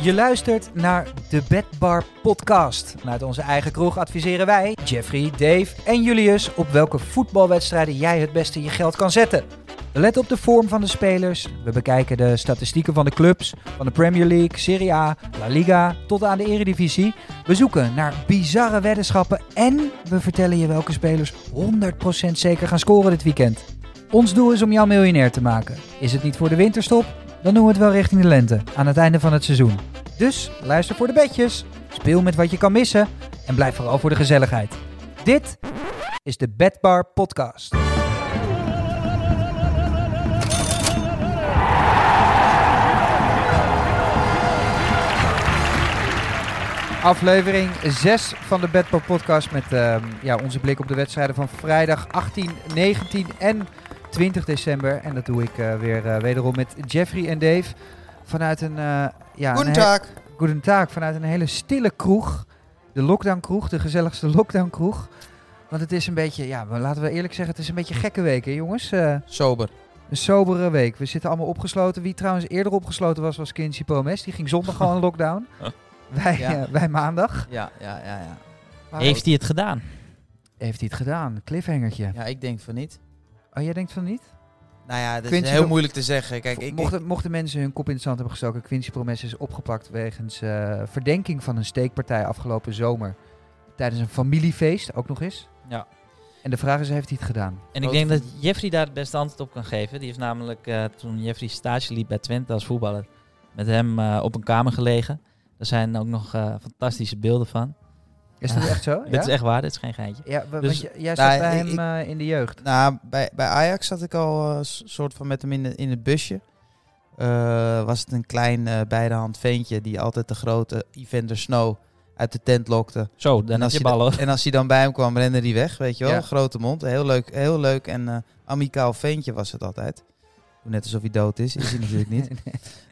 Je luistert naar de Bedbar Podcast. Vanuit onze eigen kroeg adviseren wij, Jeffrey, Dave en Julius, op welke voetbalwedstrijden jij het beste je geld kan zetten. We letten op de vorm van de spelers, we bekijken de statistieken van de clubs, van de Premier League, Serie A, La Liga tot aan de Eredivisie. We zoeken naar bizarre weddenschappen en we vertellen je welke spelers 100% zeker gaan scoren dit weekend. Ons doel is om jou miljonair te maken. Is het niet voor de winterstop? Dan doen we het wel richting de lente, aan het einde van het seizoen. Dus luister voor de bedjes, speel met wat je kan missen en blijf vooral voor de gezelligheid. Dit is de Bedbar Podcast. Aflevering 6 van de Bedbar Podcast met ehm, ja, onze blik op de wedstrijden van vrijdag 18, 19 en 20 december. En dat doe ik eh, weer eh, wederom met Jeffrey en Dave. Vanuit een... eh ja, Goedendag. Goedendag. Vanuit een hele stille kroeg. De lockdown kroeg. De gezelligste lockdown kroeg. Want het is een beetje... Ja, maar laten we eerlijk zeggen. Het is een beetje gekke week, hè jongens. Eh, Sober. een sobere week. We zitten allemaal opgesloten. Wie trouwens eerder opgesloten was, was Quincy Promes. Die ging zondag gewoon in lockdown. Wij, Ja. wij maandag. Ja, ja, ja, ja. Maar Heeft hij het gedaan? heeft hij het gedaan? Cliffhangertje. Ja, ik denk van niet. Oh, jij denkt van niet? Nou ja, dat Quincy is heel wil- moeilijk te zeggen. Kijk, ik, mochten, mochten mensen hun kop in het zand hebben gestoken, Quincy Promes is opgepakt wegens eh, verdenking van een steekpartij afgelopen zomer. Tijdens een familiefeest, ook nog eens. Ja. En de vraag is, heeft hij het gedaan? En ik denk dat Jeffrey daar het beste antwoord op kan geven. Die heeft namelijk, eh, toen Jeffrey stage liep bij Twente als voetballer, met hem eh, op een kamer gelegen. Er zijn ook nog eh, fantastische beelden van. Is dat echt zo? Dit ja? is echt waar, dit is geen geintje. Ja, Dus- want jij zat Nou, bij ik- hem ik- eh, in de jeugd. Nou, bij, bij Ajax zat ik al een soort van met hem in, de- in het busje. Eh, was het een klein eh beidehand ventje die altijd de grote Evander Snow uit de tent lokte. Zo, dan En als, je hij bal da- hoor. en als hij dan bij hem kwam, rende hij weg, weet je wel. Ja. Grote mond, heel leuk, heel leuk en eh, amicaal ventje was het altijd. Net alsof hij dood is, is hij natuurlijk niet.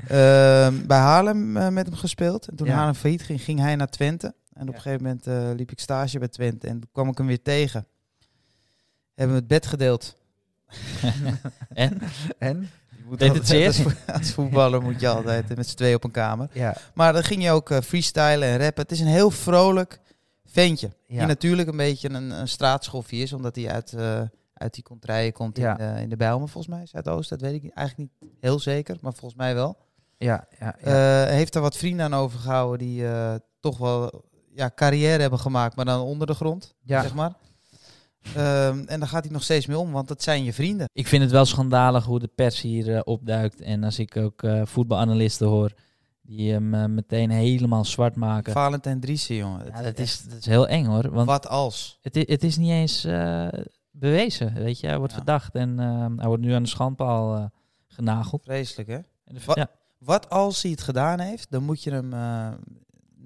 Ehm, bij Haarlem eh, met hem gespeeld. En toen Ja. Haarlem failliet ging, ging hij naar Twente. En op een gegeven moment eh, liep ik stage bij Twente. En toen kwam ik hem weer tegen. Hebben we het bed gedeeld. En? En? Je moet Deed het zeer? Als, vo- als voetballer moet je altijd met z'n tweeën op een kamer. Ja, Maar dan ging je ook eh, freestylen en rappen. Het is een heel vrolijk ventje. Ja. Die natuurlijk een beetje een, een straatschoffie is. Omdat hij uit, eh, uit die contraien komt Ja. in, de, in de Bijlmer volgens mij. Zuidoost, dat weet ik eigenlijk niet heel zeker. Maar volgens mij wel. ja, ja. ja. Eh, heeft er wat vrienden aan overgehouden die eh, toch wel ja, carrière hebben gemaakt, maar dan onder de grond, Ja. zeg maar. Ehm, en daar gaat hij nog steeds mee om, want dat zijn je vrienden. Ik vind het wel schandalig hoe de pers hier eh, opduikt. En als ik ook eh, voetbalanalisten hoor, die hem eh, meteen helemaal zwart maken. Valentijn Driessen, jongen. Ja, dat, is, dat is heel eng hoor. Want Wat als? het, het is niet eens bewezen, weet je. Hij wordt Ja. verdacht en eh, hij wordt nu aan de schandpaal genageld. Vreselijk, hè? Ja, Wat als hij het gedaan heeft, dan moet je hem...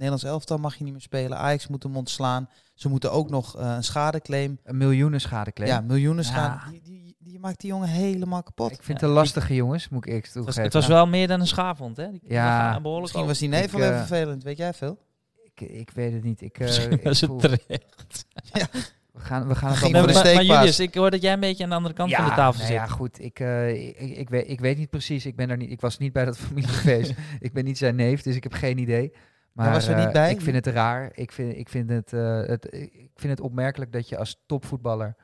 Nederlands elftal mag je niet meer spelen. Ajax moet hem ontslaan. Ze moeten ook nog eh, een schadeclaim. Een miljoenen schadeclaim. Ja, miljoenen Ja. schade. Die, die, die maakt die jongen helemaal kapot. Ik vind Ja, het een lastige jongens, moet ik eerlijk het was, toegeven. het was wel meer dan een schaafhond, hè? Die- Ja, behoorlijk Misschien was die neef wel even eh, vervelend, weet jij veel? Ik, ik weet het niet. Ik, eh, Misschien ik was het terecht. we gaan, we gaan het Maar, de maar. Julius, ik hoor dat jij een beetje aan de andere kant van de tafel nou zit. Ja, goed. Ik, eh, ik, ik, weet, ik weet niet precies. Ik, ben daar niet, ik was niet bij dat familiefeest. ik ben niet zijn neef, dus ik heb geen idee. Maar was er eh, niet bij? ik vind het raar. Ik vind, ik, vind het, eh, het, ik vind het opmerkelijk dat je als topvoetballer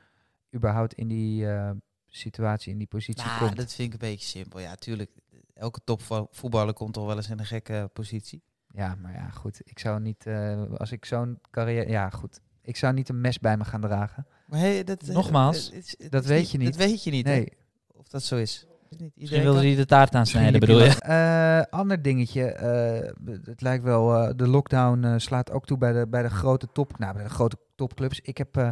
überhaupt in die eh, situatie, in die positie Nou, komt. dat vind ik een beetje simpel. Ja, tuurlijk. Elke topvoetballer komt toch wel eens in een gekke positie. Ja, maar ja, goed. Ik zou niet, eh, als ik zo'n carrière... Ja, goed. Ik zou niet een mes bij me gaan dragen. Maar hey, dat, eh, Nogmaals, dat weet je niet. Dat weet je niet, hè? Nee. Of dat zo is. Is niet Misschien iedereen wilde kan- hij de taart aansnijden, bedoel je? Eh, ander dingetje. eh, het lijkt wel, eh, de lockdown eh, slaat ook toe bij de, bij de grote top, nou, bij de grote topclubs. Ik heb, eh,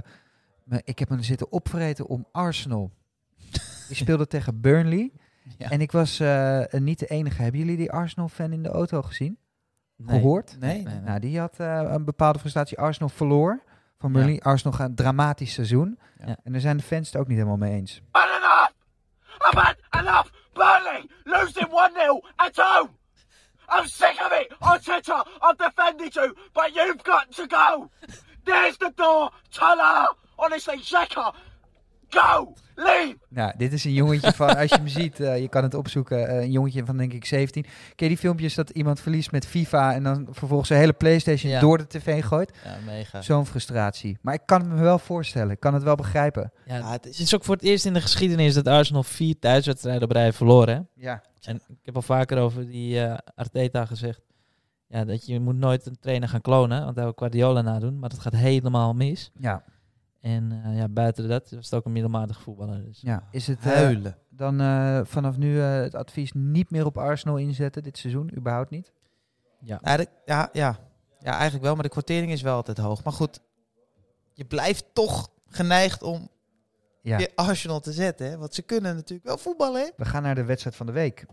me, ik heb me zitten opvreten om Arsenal. Die speelde tegen Burnley. Ja. En ik was eh, niet de enige. Hebben jullie die Arsenal-fan in de auto gezien? Nee. Gehoord? Nee. Nee, nee. Nou, die had eh, een bepaalde frustratie. Arsenal verloor van Burnley. Arsenal gaat een dramatisch seizoen. Ja. En daar zijn de fans het ook niet helemaal mee eens. I've had enough! Burnley losing 1-0 at home! I'm sick of it! Twitter, I've defended you, but you've got to go! There's the door! Tala! Honestly, Xhaka! Go! Leave! Nou, dit is een jongetje van, als je hem ziet, eh, je kan het opzoeken, eh, een jongetje van denk ik 17. Ken je die filmpjes dat iemand verliest met FIFA en dan vervolgens zijn hele Playstation Ja. door de tv gooit? Ja, mega. Zo'n frustratie. Maar ik kan het me wel voorstellen, ik kan het wel begrijpen. Ja, Ja, het het is- ook voor het eerst in de geschiedenis dat Arsenal vier thuiswedstrijden op rij verloren. Hè? Ja, En ik heb al vaker over die eh, Arteta gezegd. Ja, dat je moet nooit een trainer gaan klonen, want daar wil Guardiola nadoen. Maar dat gaat helemaal mis. ja, En eh, ja, buiten dat was het ook een middelmatige voetballer. Dus. ja. Is het eh, Huilen. dan eh, vanaf nu eh, het advies niet meer op Arsenal inzetten dit seizoen? Überhaupt niet? Ja. Ja, de- ja, ja. ja, eigenlijk wel, maar de kwartering is wel altijd hoog. Maar goed, je blijft toch geneigd om Ja. weer Arsenal te zetten. Hè? Want ze kunnen natuurlijk wel voetballen. Hè? We gaan naar de wedstrijd van de week.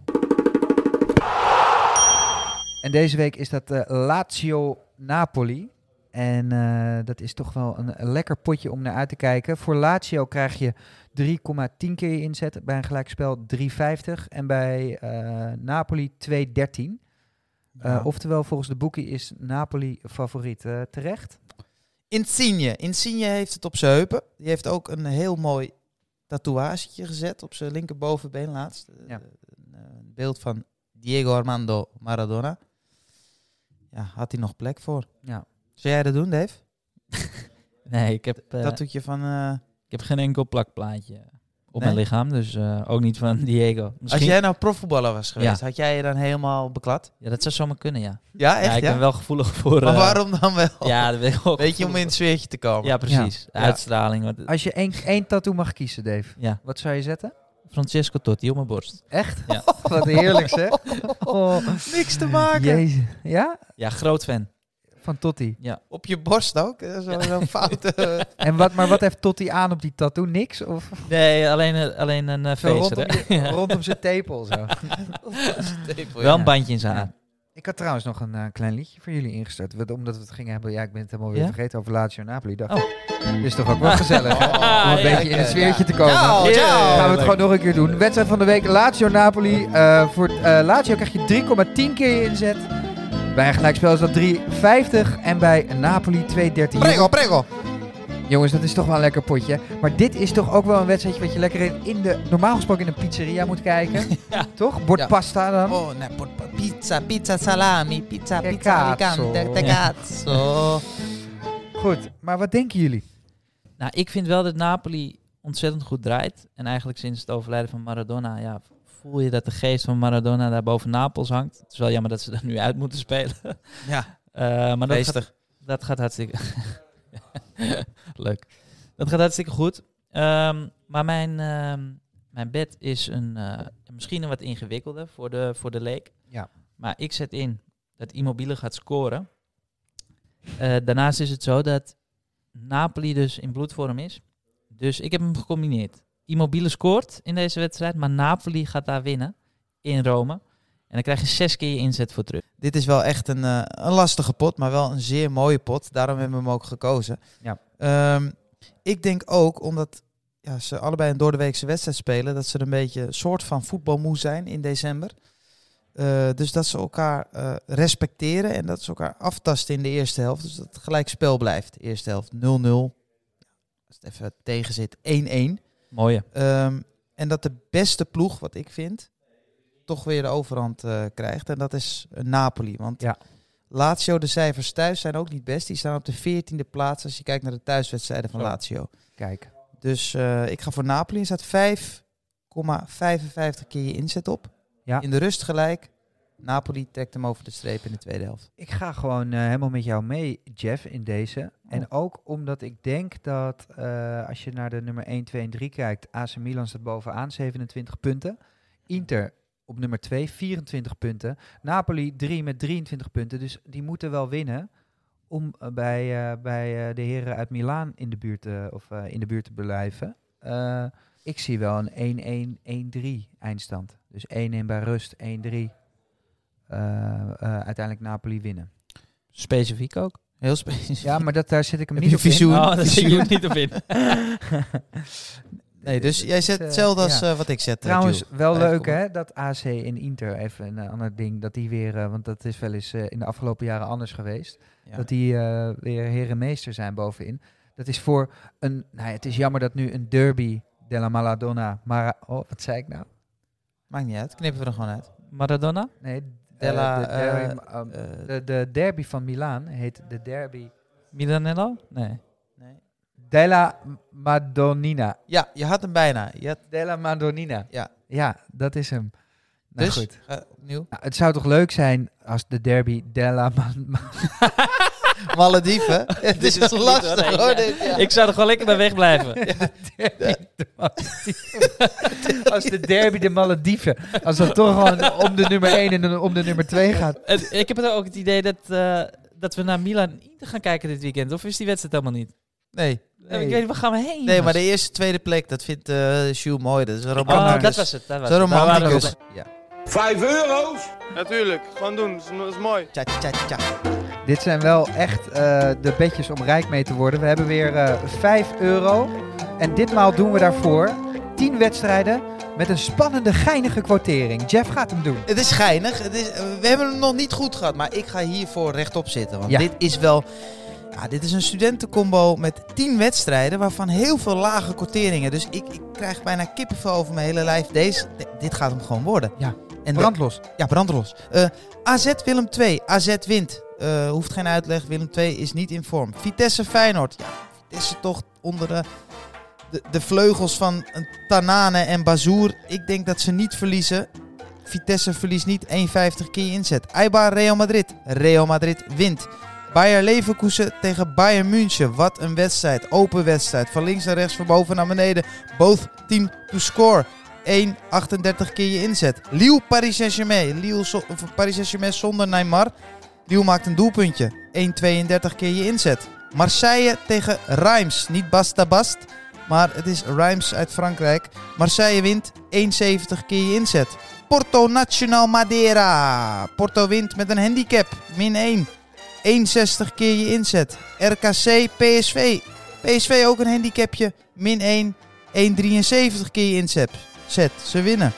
En deze week is dat eh, Lazio-Napoli. En eh, dat is toch wel een, een lekker potje om naar uit te kijken. Voor Lazio krijg je 3,10 keer je inzet. Bij een gelijkspel 3,50. En bij eh, Napoli 2,13. Eh, Ja. Oftewel, volgens de boekie is Napoli favoriet. Eh, terecht? Insigne. Insigne heeft het op zijn heupen. Die heeft ook een heel mooi tatoeagetje gezet op zijn linkerbovenbeen laatst. Eh, Ja. Eh, een beeld van Diego Armando Maradona. Ja, had hij nog plek voor. Ja. Zou jij dat doen, Dave? Nee, ik heb, eh, dat doet je van... eh, ik heb geen enkel plakplaatje op Nee? mijn lichaam. Dus eh, ook niet van Diego. Als jij nou profvoetballer was geweest, Ja. had jij je dan helemaal beklad? Ja, dat zou zomaar kunnen, ja. Ja, echt? ja, ik ja? ben wel gevoelig voor... Maar eh, waarom dan wel? Ja, dat weet ik ook. Weet je, om in het sfeertje te komen. Ja, precies. Ja. Uitstraling. Wat, Als je één, één tattoo mag kiezen, Dave. ja, Wat zou je zetten? Francesco Totti op mijn borst. Echt? Ja. Wat heerlijk zeg. Oh. Niks te maken. Jezus. Ja? Ja, groot fan. Van Totti. Op je borst ook. Dat is wel Zo'n foute... En wat, maar wat heeft Totti aan op die tattoo? Niks? Of Nee, alleen, eh, alleen een uh, rondom, je- rondom zijn tepel zo? Wel een bandje in zijn haar. Ik had trouwens nog een eh, klein liedje voor jullie ingestart. Wat- Omdat we het gingen hebben, ja, ik ben het helemaal weer Ja? vergeten over Lazio Napoli. Dacht, Oh. dit is toch ook wel gezellig? Oh, Om een ja, beetje in het ja. sfeertje te komen. Ja. Gaan we het gewoon nog een keer doen. Wedstrijd van de week, Lazio Napoli. Eh, voor eh, Lazio krijg je 3,10 keer je inzet. Bij een gelijkspel is dat 3,50. En bij Napoli 2,13. Prego, prego. Jongens, dat is toch wel een lekker potje. Maar dit is toch ook wel een wedstrijdje wat je lekker in, in de, normaal gesproken in een pizzeria moet kijken. Ja. Toch? Bord Ja. pasta dan. Oh, nee, por- pizza, pizza salami, pizza, pizza alicante, te cazzo. Goed, maar wat denken jullie? Nou, ik vind wel dat Napoli ontzettend goed draait. En eigenlijk sinds het overlijden van Maradona, ja, voel je dat de geest van Maradona daar boven Napels hangt. Het is wel jammer dat ze er nu uit moeten spelen. Ja, Eh, maar dat gaat, dat gaat hartstikke... Leuk. Dat gaat hartstikke goed. Ehm, maar mijn, ehm, mijn bed is een, eh, misschien een wat ingewikkelder voor de, voor de leek. Ja. Maar ik zet in dat Immobile gaat scoren. Eh, daarnaast is het zo dat Napoli dus in bloedvorm is. Dus ik heb hem gecombineerd. Immobile scoort in deze wedstrijd, maar Napoli gaat daar winnen in Rome. En dan krijg je zes keer je inzet voor terug. Dit is wel echt een, eh, een lastige pot, maar wel een zeer mooie pot. Daarom hebben we hem ook gekozen. Ja. Ehm, ik denk ook, omdat ja, ze allebei een doordeweekse wedstrijd spelen, dat ze er een beetje een soort van voetbalmoe zijn in december. Eh, dus dat ze elkaar eh, respecteren en dat ze elkaar aftasten in de eerste helft. Dus dat het gelijk spel blijft. De eerste helft 0-0. Als het even tegen zit, 1-1. Mooie. Ehm, en dat de beste ploeg, wat ik vind, toch weer de overhand eh, krijgt. En dat is eh, Napoli. Want Ja. Lazio, de cijfers thuis zijn ook niet best. Die staan op de 14e plaats als je kijkt naar de thuiswedstrijden van Zo. Lazio. Kijk. Dus eh, ik ga voor Napoli. Er staat 5,55 keer je inzet op. Ja. In de rust gelijk. Napoli trekt hem over de streep in de tweede helft. Ik ga gewoon eh, helemaal met jou mee, Jeff, in deze. En ook omdat ik denk dat eh, als je naar de nummer 1, 2 en 3 kijkt, AC Milan staat bovenaan, 27 punten. Inter op nummer 2, 24 punten. Napoli 3 met 23 punten. Dus die moeten wel winnen om eh, bij, bij de heren uit Milaan in de buurt, of, in de buurt te blijven. Ik zie wel een 1-1, 1-3 eindstand. Dus 1-1 bij rust, 1-3. Eh, eh, uiteindelijk Napoli winnen. Specifiek ook. Heel specifiek. Ja, maar dat, daar zit ik hem Heb niet op in. visioen? Oh, daar zit niet op in. Nee, dus jij zet Eh, hetzelfde als ja. eh, wat ik zet. Trouwens, wel leuk hè, dat AC en Inter, even een ander ding, dat die weer, eh, want dat is wel eens eh, in de afgelopen jaren anders geweest, Ja. dat die eh, weer herenmeester zijn bovenin. Dat is voor een... Nou, ja, het is jammer dat nu een derby della Maradona... Maar, oh, wat zei ik nou? Maakt niet uit, knippen we er gewoon uit. Maradona? Nee, Della, de, derby, eh, um, Eh, de, de derby van Milaan heet de derby Milanello? Nee. nee. della Madonnina. Ja, je had hem bijna. Je had, Della Madonnina. Ja. Ja, dat is hem. Nou, dus, goed. eh, opnieuw. Nou, het zou toch leuk zijn als de derby della Malediven. Het is is lastig hoor, nee, hoor. ja. dit, ja. Ik zou er gewoon lekker bij wegblijven. derby de Malediven. Als de derby de Malediven. Als dat toch gewoon om de nummer 1 en om de nummer 2 gaat. Het- ik heb er ook het idee dat, eh, dat we naar Milan Inter gaan kijken dit weekend. Of is die wedstrijd helemaal niet? Nee. Eh, Ik weet niet, waar gaan we heen? nee, maar de eerste, tweede plek, dat vindt eh Jules mooi. Dat is een Oh, dat was het. Dat was het. Romanticus. Ja. Vijf euro's? Natuurlijk, gewoon doen. Dat is, dat is mooi. Tja, tja, tja. Dit zijn wel echt eh, de bedjes om rijk mee te worden. We hebben weer eh 5 euro. En ditmaal doen we daarvoor 10 wedstrijden met een spannende, geinige quotering. Jeff gaat hem doen. Het is geinig. Het is, we hebben hem nog niet goed gehad, maar ik ga hiervoor rechtop zitten. Want Ja. dit is wel... Ja, dit is een studentencombo met 10 wedstrijden, waarvan heel veel lage quoteringen. Dus ik, ik krijg bijna kippenvel over mijn hele lijf. Deze, dit gaat hem gewoon worden. Ja. En Brandlos. Ja, brandlos. Eh, AZ Willem 2. AZ wint. Eh, hoeft geen uitleg. Willem 2 is niet in vorm. Vitesse Feyenoord. Ja, Vitesse toch onder de, de, vleugels van Tanane en Bazoer. Ik denk dat ze niet verliezen. Vitesse verliest niet 1,50 keer inzet. Eibar Real Madrid. Real Madrid wint. Bayer Leverkusen tegen Bayern München. Wat een wedstrijd. Open wedstrijd. Van links naar rechts, van boven naar beneden. Both team to score. 1,38 keer je inzet. Lille Paris Saint-Germain. Lille Paris Saint-Germain zonder Neymar. Lille maakt een doelpuntje. 1,32 keer je inzet. Marseille tegen Reims. Niet Basta Bast, maar het is Reims uit Frankrijk. Marseille wint 1,70 keer je inzet. Porto Nacional Madeira. Porto wint met een handicap. Min 1. 1,60 keer je inzet. RKC PSV. PSV ook een handicapje. Min 1. 1,73 keer je inzet. Zet. Ze winnen.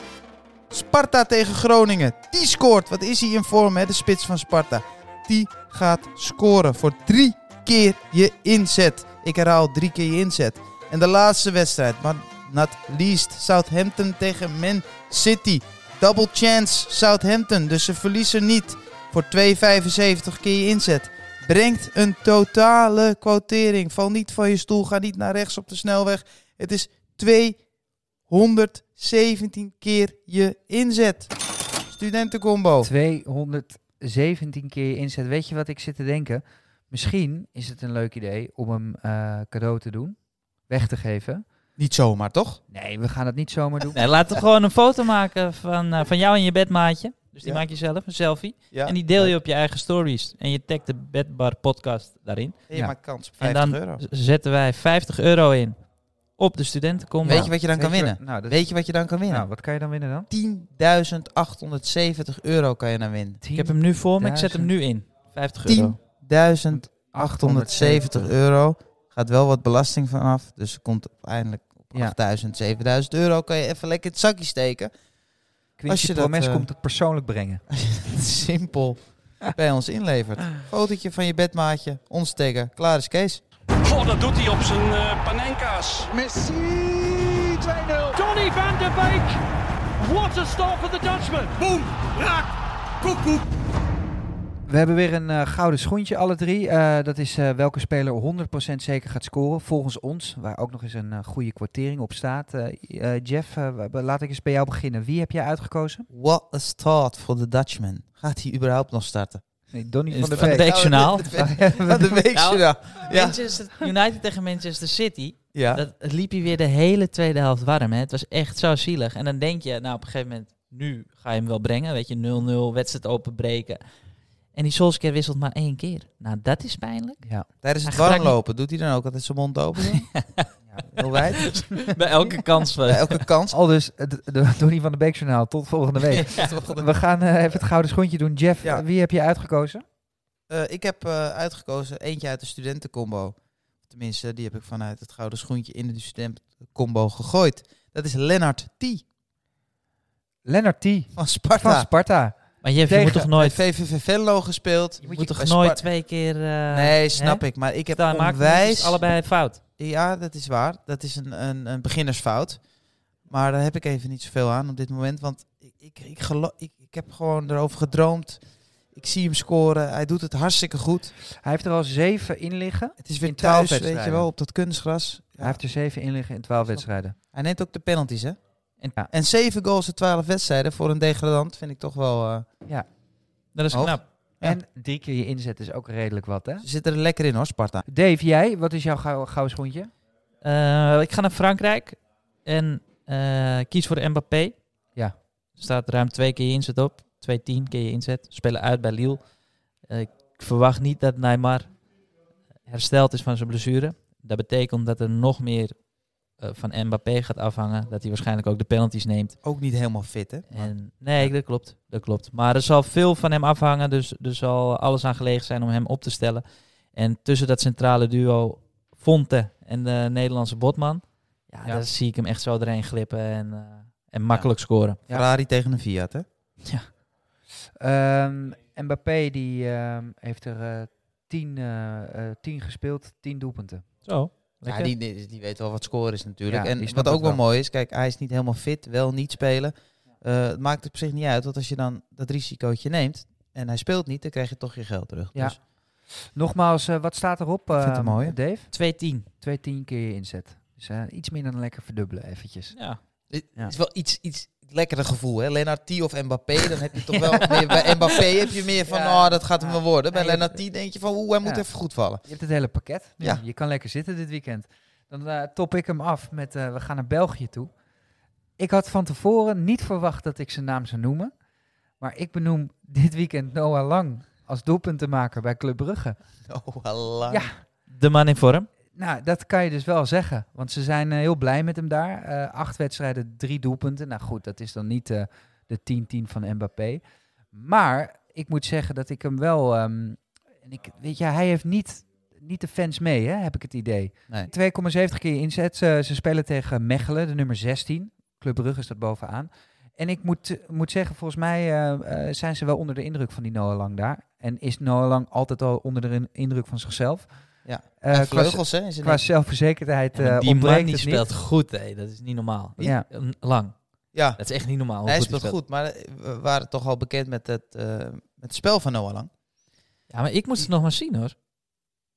Sparta tegen Groningen. Die scoort. Wat is hij in vorm, hè? De spits van Sparta. Die gaat scoren voor drie keer je inzet. Ik herhaal drie keer je inzet. En de laatste wedstrijd, maar not least, Southampton tegen Man City. Double chance Southampton, dus ze verliezen niet. Voor 2,75 keer je inzet. Brengt een totale quotering. Val niet van je stoel, ga niet naar rechts op de snelweg. Het is 217 keer je inzet. Studentencombo. 217 keer je inzet. Weet je wat ik zit te denken? Misschien is het een leuk idee om hem eh, cadeau te doen. Weg te geven. Niet zomaar, toch? Nee, we gaan het niet zomaar doen. Nee, laten we gewoon een foto maken van, eh, van jou en je bedmaatje. Dus die Ja. maak je zelf, een selfie. Ja. En die deel je op je eigen stories. En je tagt de Bedbar podcast daarin. En je Ja. maakt kans op En 50 dan euro. z- zetten wij 50 euro in op de studentencombo. Weet je wat je dan kan Weet je winnen? wat- Nou, dat, Weet je wat je dan kan winnen? nou, wat kan je dan winnen dan? 10.870 euro kan je dan winnen. Ik heb hem nu voor me, ik zet hem nu in. 50 euro. 10.870 euro. Gaat wel wat belasting vanaf. Dus komt uiteindelijk op Ja. 8.000, 7.000 euro. Kan je even lekker in het zakje steken. Quincy je dat, Promes eh, komt het persoonlijk brengen. Simpel bij ons inlevert. Fotootje van je bedmaatje, ons. Klaar is Kees. Goh, dat doet hij op zijn eh panenka's. Messi 2-0. Donny van der Beek. What a start for the Dutchman. Boom. Raak. Koekoek. We hebben weer een eh, gouden schoentje, alle drie. Eh, dat is eh, welke speler 100% zeker gaat scoren. Volgens ons, waar ook nog eens een goede kwartering op staat. Jeff, laat ik eens bij jou beginnen. Wie heb jij uitgekozen? What a start for the Dutchman. Gaat hij überhaupt nog starten? Nee, Donny van van de Weekjournaal? Van de ja. United tegen Manchester City. ja. Dat, het liep hier weer de hele tweede helft warm. Hè? Het was echt zo zielig. En dan denk je, nou op een gegeven moment, nu ga je hem wel brengen. Weet je, 0-0, wedstrijd openbreken. En die Solskjaer wisselt maar één keer. Nou, dat is pijnlijk. Ja. Tijdens het Hij warmlopen doet hij dan ook altijd zijn mond open? heel wijd. Bij elke kans van... Bij elke kans. Al dus het de Donny van der Beek journaal. Tot volgende week. We gaan eh, even het gouden schoentje doen. Jeff, Ja. eh, wie heb je uitgekozen? Eh, ik heb eh, uitgekozen eentje uit de studentencombo. Tenminste, die heb ik vanuit het gouden schoentje in de studentencombo gegooid. Dat is Lennart T. Lennart T. van Sparta. van Sparta. Maar Jeff, je moet toch nooit, VVV Venlo gespeeld. je moet toch bij nooit twee keer... eh, Nee, snap hè? ik. Maar ik heb maakt onwijs... het allebei fout. Ja, dat is waar. Dat is een, een, een beginnersfout. Maar daar heb ik even niet zoveel aan op dit moment. Want ik, ik, ik, gelo- ik, ik heb gewoon erover gedroomd. Ik zie hem scoren. Hij doet het hartstikke goed. Hij heeft er al zeven in liggen. Het is weer In 12 thuis, weet je wel, op dat kunstgras. Hij heeft er zeven in liggen in twaalf wedstrijden. Hij neemt ook de penalties, hè? En- Ja. En zeven goals in twaalf wedstrijden voor een degradant vind ik toch wel... eh, Dat is Hoog. knap. En drie keer je inzet is ook redelijk wat, hè? ze zitten er lekker in hoor, Sparta. Dave, jij, wat is jouw gou- gouden schoentje? Eh, ik ga naar Frankrijk en eh, kies voor Mbappé. Ja. Er staat ruim twee keer je inzet op. 2-10 keer je inzet. Spelen uit bij Lille. Eh, ik verwacht niet dat Neymar hersteld is van zijn blessure. Dat betekent dat er nog meer van Mbappé gaat afhangen. Dat hij waarschijnlijk ook de penalties neemt. Ook niet helemaal fit, hè? En, nee, dat klopt. Dat klopt. Maar er zal veel van hem afhangen. Dus er zal alles aan gelegen zijn om hem op te stellen. En tussen dat centrale duo Fonte en de Nederlandse Botman. Ja, Ja. daar zie ik hem echt zo erin glippen en, eh, en makkelijk scoren. Ja. Ferrari tegen een Fiat, hè? Ehm, Mbappé die ehm, heeft er eh, tien, eh, eh, tien gespeeld, tien doelpunten. Zo. Ja, die, die, die weet wel wat scoren is natuurlijk. Ja, en wat ook wel wel. mooi is, kijk, hij is niet helemaal fit, wel niet spelen. Eh, het maakt op zich niet uit, want als je dan dat risicootje neemt en hij speelt niet, dan krijg je toch je geld terug. Ja. Dus Nogmaals, eh, wat staat erop, vind het mooi, hè? Dave? 2-10. Twee tien keer je inzet. Dus eh, iets minder dan lekker verdubbelen eventjes. Ja. het Ja. is wel iets, iets lekkerder gevoel, hè? Lennart T of Mbappé, dan heb je toch wel meer, bij Mbappé heb je meer van, Ja. oh, dat gaat hem wel worden. Bij Ja, je Lennart T denk je van, oeh, hij moet Ja. even goed vallen. Je hebt het hele pakket. Ja. Je kan lekker zitten dit weekend. Dan eh, top ik hem af met, eh, we gaan naar België toe. Ik had van tevoren niet verwacht dat ik zijn naam zou noemen. Maar ik benoem dit weekend Noah Lang als doelpuntenmaker bij Club Brugge. Oh, Allah. Ja. De man in vorm. Nou, dat kan je dus wel zeggen. Want ze zijn eh, heel blij met hem daar. Eh, acht wedstrijden, drie doelpunten. Nou goed, dat is dan niet eh, de 10-10 van Mbappé. Maar ik moet zeggen dat ik hem wel... ehm, en ik, weet je, hij heeft niet, niet de fans mee, hè, heb ik het idee. Nee. 2,70 keer inzet. Ze, ze spelen tegen Mechelen, de nummer 16. Club Brugge staat bovenaan. En ik moet, moet zeggen, volgens mij zijn ze wel onder de indruk van die Noah Lang daar. En is Noah Lang altijd al onder de in- indruk van zichzelf. Ja. Eh, qua- vleugels, hè? Is Qua zelfverzekerdheid eh die ontbreekt die speelt niet. goed, hé. dat is niet normaal. Ja. Lang. ja, Dat is echt niet normaal. hoe hij goed speelt hij goed, maar eh, we waren toch al bekend met het, eh, met het spel van Noah Lang. Ja, maar ik moest het nog maar zien hoor.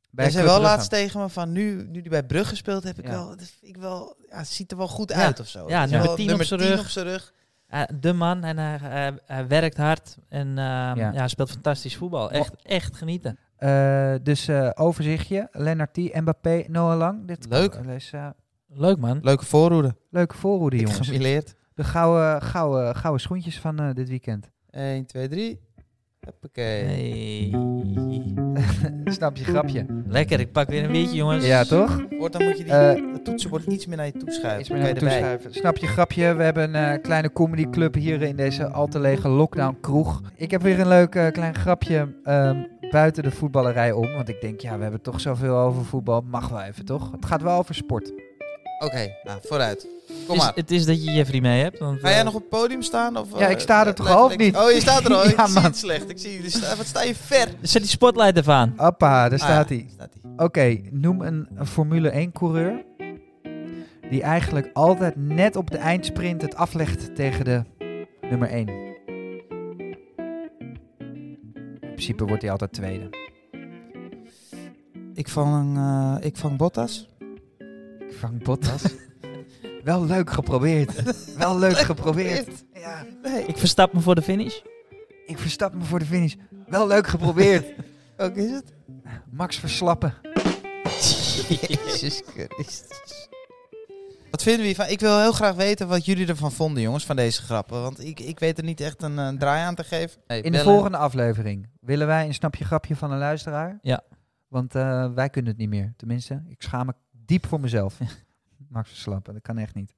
Bij Jij zei wel Brugge. laatst tegen me van nu, nu die bij Brugge speelt, heb ik Ja. wel, ik wel, ja, het ziet er wel goed Ja. uit of zo. Ja, nummer wel 10 op zijn 10 rug. op zijn rug. Eh, de man en hij, hij, hij werkt hard en eh, Ja. ja. hij speelt fantastisch voetbal. Echt, echt genieten. Eh, dus eh, overzichtje. Lennart T, Mbappé, Noah Lang. Dit Leuk. kan- eh, Leuk man. Leuke voorhoede. leuke voorhoede, jongens. Gemilleerd. De gouden, gouden, gouden schoentjes van eh, dit weekend. 1, 2, 3. Hoppakee. Hey. Snap je grapje? Lekker, ik pak weer een biertje jongens. Ja, toch? Wordt, dan moet je die, Eh, toetsenbord iets meer naar je toe schuiven. Iets meer naar je toeschuiven. Snap je grapje? We hebben een eh, kleine comedyclub hier in deze al te lege lockdown kroeg. Ik heb weer een leuk eh, klein grapje ehm, buiten de voetballerij om. Want ik denk, ja, we hebben toch zoveel over voetbal. Mag wel even, toch? Het gaat wel over sport. Oké, nou, vooruit. Kom Is- maar. het is dat je Jeffrey mee hebt. Want, Ga jij eh, nog op het podium staan? Of, Ja, eh, ik sta er toch al, of niet? Oh, je staat er al. Ja, ik zie man. het slecht. Ik zie, je sta- wat sta je ver? Zet die spotlight even aan. Appa, daar staat Ah, hij. ja, staat hij. Oké, noem een, een Formule 1 coureur die eigenlijk altijd net op de eindsprint het aflegt tegen de nummer 1. In principe wordt hij altijd tweede. Ik vang, eh, ik vang Bottas. Ik vang Bottas. Wel leuk geprobeerd. Wel leuk geprobeerd. Ja, Nee, Ik verstap me voor de finish. ik verstap me voor de finish. Wel leuk geprobeerd. Welke is het? Max Verslappen. Jezus Christus. Wat vinden we hiervan? Ik wil heel graag weten wat jullie ervan vonden, jongens, van deze grappen. Want ik, ik weet er niet echt een, eh, draai aan te geven. Hey, In de bellen. volgende aflevering willen wij een snapje grapje van een luisteraar. Ja. Want eh, wij kunnen het niet meer. Tenminste, ik schaam me diep voor mezelf. Max Verslappen, dat kan echt niet.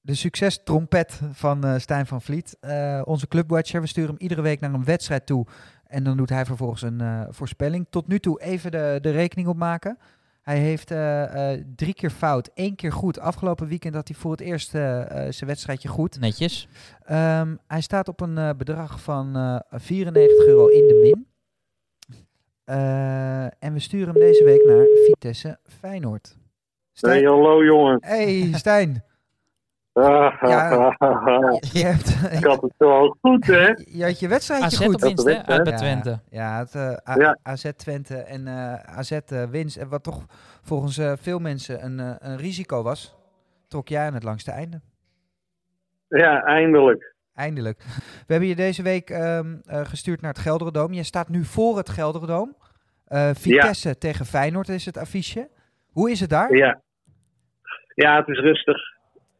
De succestrompet van eh, Stijn van Vliet. Eh, onze clubwatcher. We sturen hem iedere week naar een wedstrijd toe. En dan doet hij vervolgens een eh, voorspelling. Tot nu toe even de, de rekening opmaken. Hij heeft eh, eh, drie keer fout, één keer goed. Afgelopen weekend had hij voor het eerst eh, eh, zijn wedstrijdje goed. Netjes. Ehm, hij staat op een bedrag van eh 94 euro in de min. Eh, en we sturen hem deze week naar Vitesse Feyenoord. Hey, Stijn. hallo jongen. Hey, Stijn. Ja. Je, hebt, Ik had het zo goed, hè? je had je wedstrijdje AZ goed. op winst, hè? Uit bij Ja, Twente. Ja, het, eh, Ja. AZ Twente en eh, AZ eh, winst. En wat toch volgens eh, veel mensen een, eh, een risico was, trok jij aan het langste einde. Ja, eindelijk. Eindelijk. We hebben je deze week ehm, eh, gestuurd naar het Gelderdoom. Je staat nu voor het Gelderdoom. Eh, Vitesse tegen Feyenoord is het affiche. Hoe is het daar? Ja. Ja, het is rustig.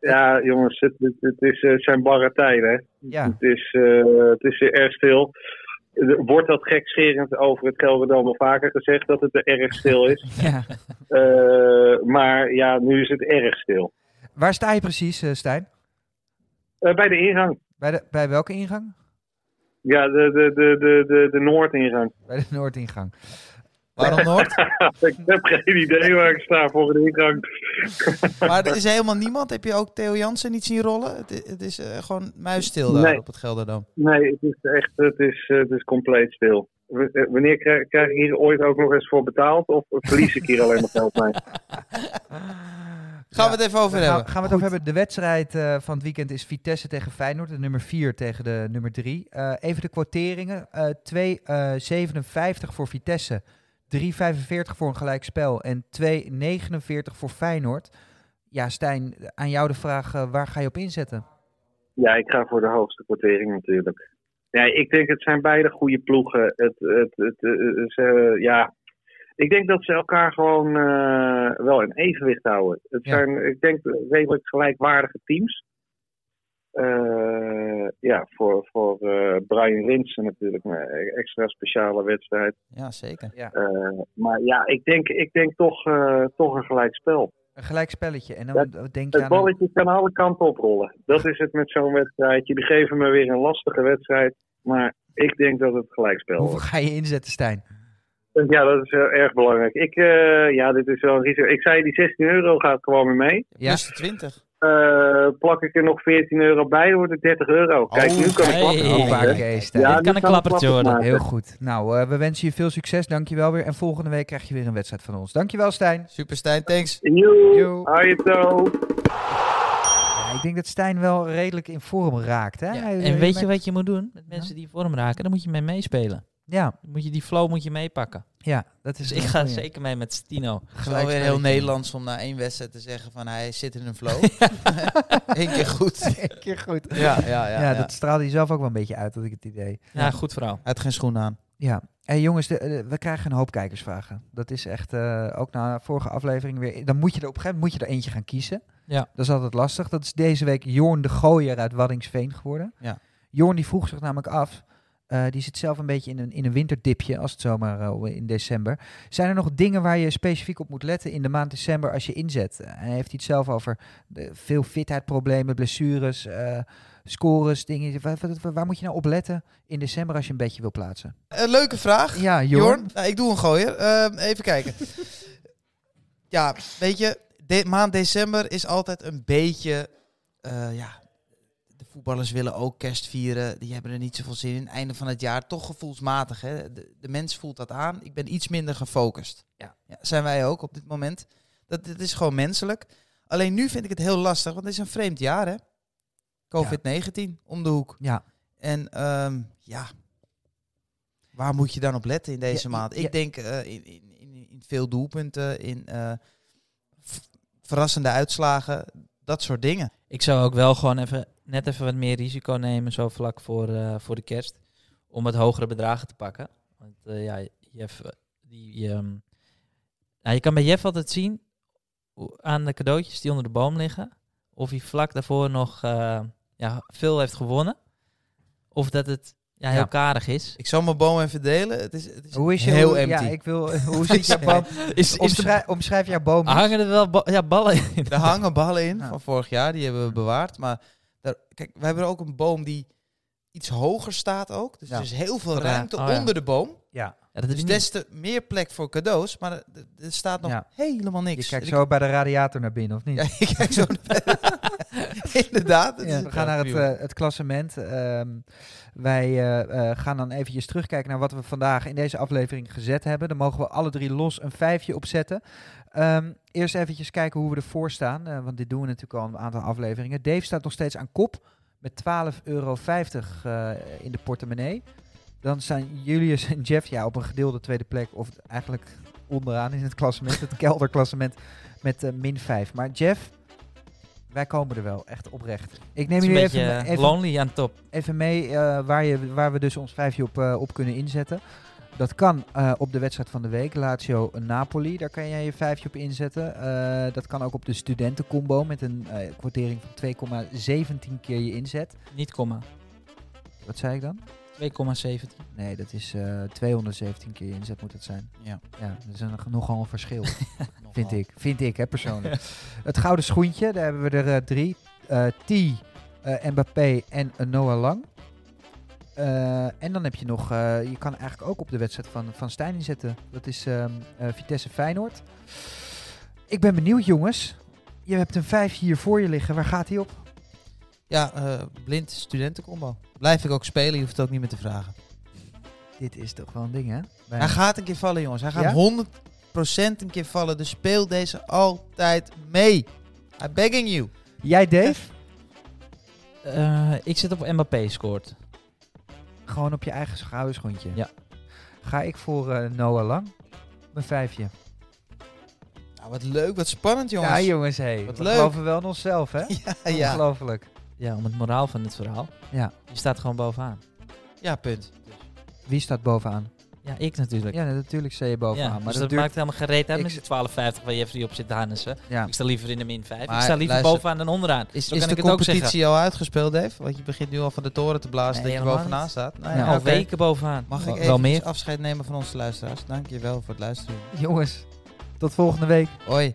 Ja, jongens, het, het, het is, eh, het zijn barre tijden, hè? Ja, Het is, eh, het is erg stil. Wordt dat gekscherend over het Gelderdoom al vaker gezegd dat het er erg stil is. ja. Eh, maar ja, nu is het erg stil. Waar sta je precies, Stijn? Bij de ingang. Bij, de, bij welke ingang? Ja, de, de, de, de, de, de Noordingang. Bij de Noordingang. Waarom Noord? ik heb geen idee waar ik sta voor de ingang. maar er is helemaal niemand. Heb je ook Theo Jansen niet zien rollen? Het, is eh, gewoon muisstil daar Nee. op het Gelderdoom. Nee, het is echt het is, eh, het is compleet stil. W- eh, Wanneer krijg, krijg ik hier ooit ook nog eens voor betaald? Of verlies ik hier alleen maar geld mee? Gaan we het even over hebben. gaan we het over hebben. De wedstrijd eh, van het weekend is Vitesse tegen Feyenoord. De nummer 4 tegen de nummer 3. even de quoteringen. eh 2,57 voor Vitesse. 3,45 voor een gelijkspel. En 2,49 voor Feyenoord. Ja, Stijn, aan jou de vraag. eh, waar ga je op inzetten? Ja, ik ga voor de hoogste kwartering natuurlijk. Ja, ik denk het zijn beide goede ploegen. Het, het, het, eh, ze, ja, ik denk dat ze elkaar gewoon eh, wel in evenwicht houden. Het Ja. zijn, ik denk, redelijk gelijkwaardige teams. Eh, ja, voor, voor eh, Brian Linsen natuurlijk een extra speciale wedstrijd. Ja, zeker. Eh, maar ja, ik denk, ik denk toch, eh, toch een gelijk spel. Een gelijkspelletje. En dan Dat- denk je Het aan... een- balletje kan alle kanten oprollen. Dat is het met zo'n wedstrijd. Jullie geven me weer een lastige wedstrijd. Maar ik denk dat het gelijkspel Hoeveel wordt. ga je inzetten, Stijn? Ja, dat is erg belangrijk. Ik, eh, ja, dit is wel een risico. Ik zei die 16 euro gaat gewoon weer mee. Ja. Plus de 20. Eh, plak ik er nog 14 euro bij, dan wordt het 30 euro. Kijk, Oh, nu kan ik hey. klappen. Hoppa, maken, Stijn. Ja, Dit kan een klappertje klappen worden. maken. Heel goed. Nou, eh, we wensen je veel succes. Dankjewel weer. En volgende week krijg je weer een wedstrijd van ons. Dankjewel, Stijn. Super Stijn, thanks. Joe, zo. Ja, ik denk dat Stijn wel redelijk in vorm raakt. Hè? Ja, En weet je wat je moet doen met mensen die in vorm raken? Dan moet je mee meespelen. Ja, moet je die flow moet je meepakken. ja, dat is Dus ik ga goeie. zeker mee met Stino. Wel weer heel Nederlands om na één wedstrijd te zeggen van hij zit in een flow. Eén keer goed. Eén keer goed. Ja, ja, ja. Ja, ja. dat straalde je zelf ook wel een beetje uit, had ik het idee. Ja, goed verhaal. Hij had geen schoenen aan. Ja. Hey, jongens, de, de- we krijgen een hoop kijkersvragen. Dat is echt, eh, ook na vorige aflevering weer. Dan moet je er op een gegeven moment moet je er eentje gaan kiezen. Ja. Dat is altijd lastig. Dat is deze week Jorn de Gooier uit Waddingsveen geworden. Ja. Jorn die vroeg zich namelijk af. Eh, die zit zelf een beetje in een, in een winterdipje, als het zomaar eh, in december. Zijn er nog dingen waar je specifiek op moet letten in de maand december als je inzet? Eh, hij heeft iets zelf over veel fitheidproblemen, blessures, scores, dingen. Waar, waar- waar moet je nou op letten in december als je een beetje wil plaatsen? Een leuke vraag. Ja, Jorn, Jorn. nou, ik doe een gooier. Ehm, even kijken. ja, weet je, de, maand december is altijd een beetje, ja, voetballers willen ook kerst vieren. Die hebben er niet zoveel zin in. Einde van het jaar, toch gevoelsmatig. Hè? De, de mens voelt dat aan. Ik ben iets minder gefocust. Ja. zijn wij ook op dit moment. Dat, dit is gewoon menselijk. Alleen nu vind ik het heel lastig, want het is een vreemd jaar, hè? COVID-19 om de hoek. Ja. En ehm, ja, waar moet je dan op letten in deze Ja, maand? Ik denk eh, in, in, in, veel doelpunten, in eh, verrassende uitslagen, dat soort dingen. Ik zou ook wel gewoon even, net even wat meer risico nemen, zo vlak voor, eh, voor de kerst. Om wat hogere bedragen te pakken. Want eh, ja, Jeff, eh, die, ehm, nou, je kan bij Jeff altijd zien hoe- aan de cadeautjes die onder de boom liggen. Of hij vlak daarvoor nog eh, ja, veel heeft gewonnen. Of dat het ja, heel Ja. karig is. Ik zal mijn boom even delen. Het is, het is Hoe is je heel hoe- empty. Ja, ik wil. Hoe ziet jouw boom? Is, Omschrijf, omschrijf jouw boom. hangen er wel ba- ja, ballen in? Er hangen ballen in Ja. van vorig jaar, die hebben we bewaard. Maar daar, kijk, we hebben ook een boom die iets hoger staat ook. Dus Ja. er is heel veel Ja. ruimte Oh, ja. onder de boom. Ja. Ja, dat Dus is des te meer plek voor cadeaus, maar er, er staat nog Ja. helemaal niks. Je kijkt Ik- zo bij de radiator naar binnen, of niet? Ja, ik kijk zo naar Inderdaad. we gaan naar het, eh, het klassement. Ehm, wij eh, eh, gaan dan eventjes terugkijken naar wat we vandaag in deze aflevering gezet hebben. Daar mogen we alle drie los een vijfje op zetten. Ehm, eerst eventjes kijken hoe we ervoor staan. eh, want dit doen we natuurlijk al een aantal afleveringen. Dave staat nog steeds aan kop met 12,50 euro eh, in de portemonnee. Dan staan Julius en Jeff ja, op een gedeelde tweede plek. Of eigenlijk onderaan in het klassement. het kelderklassement met eh, min 5. Maar Jeff, wij komen er wel. Echt oprecht. Ik neem jullie even, even, lonely aan top. even mee waar, je, waar we dus ons vijfje op, op kunnen inzetten. Dat kan eh, op de wedstrijd van de week, Lazio Napoli. Daar kan jij je vijfje op inzetten. Eh, dat kan ook op de studentencombo met een eh kwartering van 2,17 keer je inzet. Niet komma. Wat zei ik dan? 2,17. Nee, dat is eh 217 keer je inzet moet het zijn. Ja. Ja, dat is een, nogal een verschil. Vind ik. Vind ik, hè, persoonlijk. het gouden schoentje, daar hebben we er eh, drie. Eh T, eh, Mbappé en eh, Noah Lang. Eh, en dan heb je nog, eh, je kan eigenlijk ook op de wedstrijd van, van Stijn inzetten. Dat is ehm, eh, Vitesse Feyenoord. Ik ben benieuwd, jongens. Je hebt een vijf hier voor je liggen. Waar gaat hij op? Ja, eh, blind studentencombo. Blijf ik ook spelen, je hoeft het ook niet meer te vragen. Dit is toch wel een ding, hè? Bij- Hij gaat een keer vallen, jongens. Hij gaat Ja? 100% een keer vallen. Dus speel deze altijd mee. I'm begging you. Jij, Dave? Eh, ik zit op Mbappé scoort. Gewoon op je eigen gouden schoentje. Ja. Ga ik voor eh, Noah Lang. Mijn vijfje. Nou, wat leuk, wat spannend, jongens. Ja, jongens, hé. Wat we leuk. geloven wel in onszelf, hè? ja, ja. Ongelooflijk. Ja, om het moraal van het verhaal. Ja. Je staat gewoon bovenaan. Ja, punt. Wie staat bovenaan? Ja, ik natuurlijk. Ja, natuurlijk sta je bovenaan. Ja, maar dus dat dat duurt... maakt helemaal geen reet uit met die 12,50 waar Jeffrey op zit te harnessen. Ja. Ik sta liever in de min 5. Maar ik sta liever luister, bovenaan dan onderaan. Is, is kan de ik het ook zeggen. competitie al uitgespeeld, Dave? Want je begint nu al van de toren te blazen Nee, dat je bovenaan niet. staat. Nou Ja, al weken bovenaan. Mag ik even meer? afscheid nemen van onze luisteraars? Dank je wel voor het luisteren. Jongens, tot volgende week. Hoi.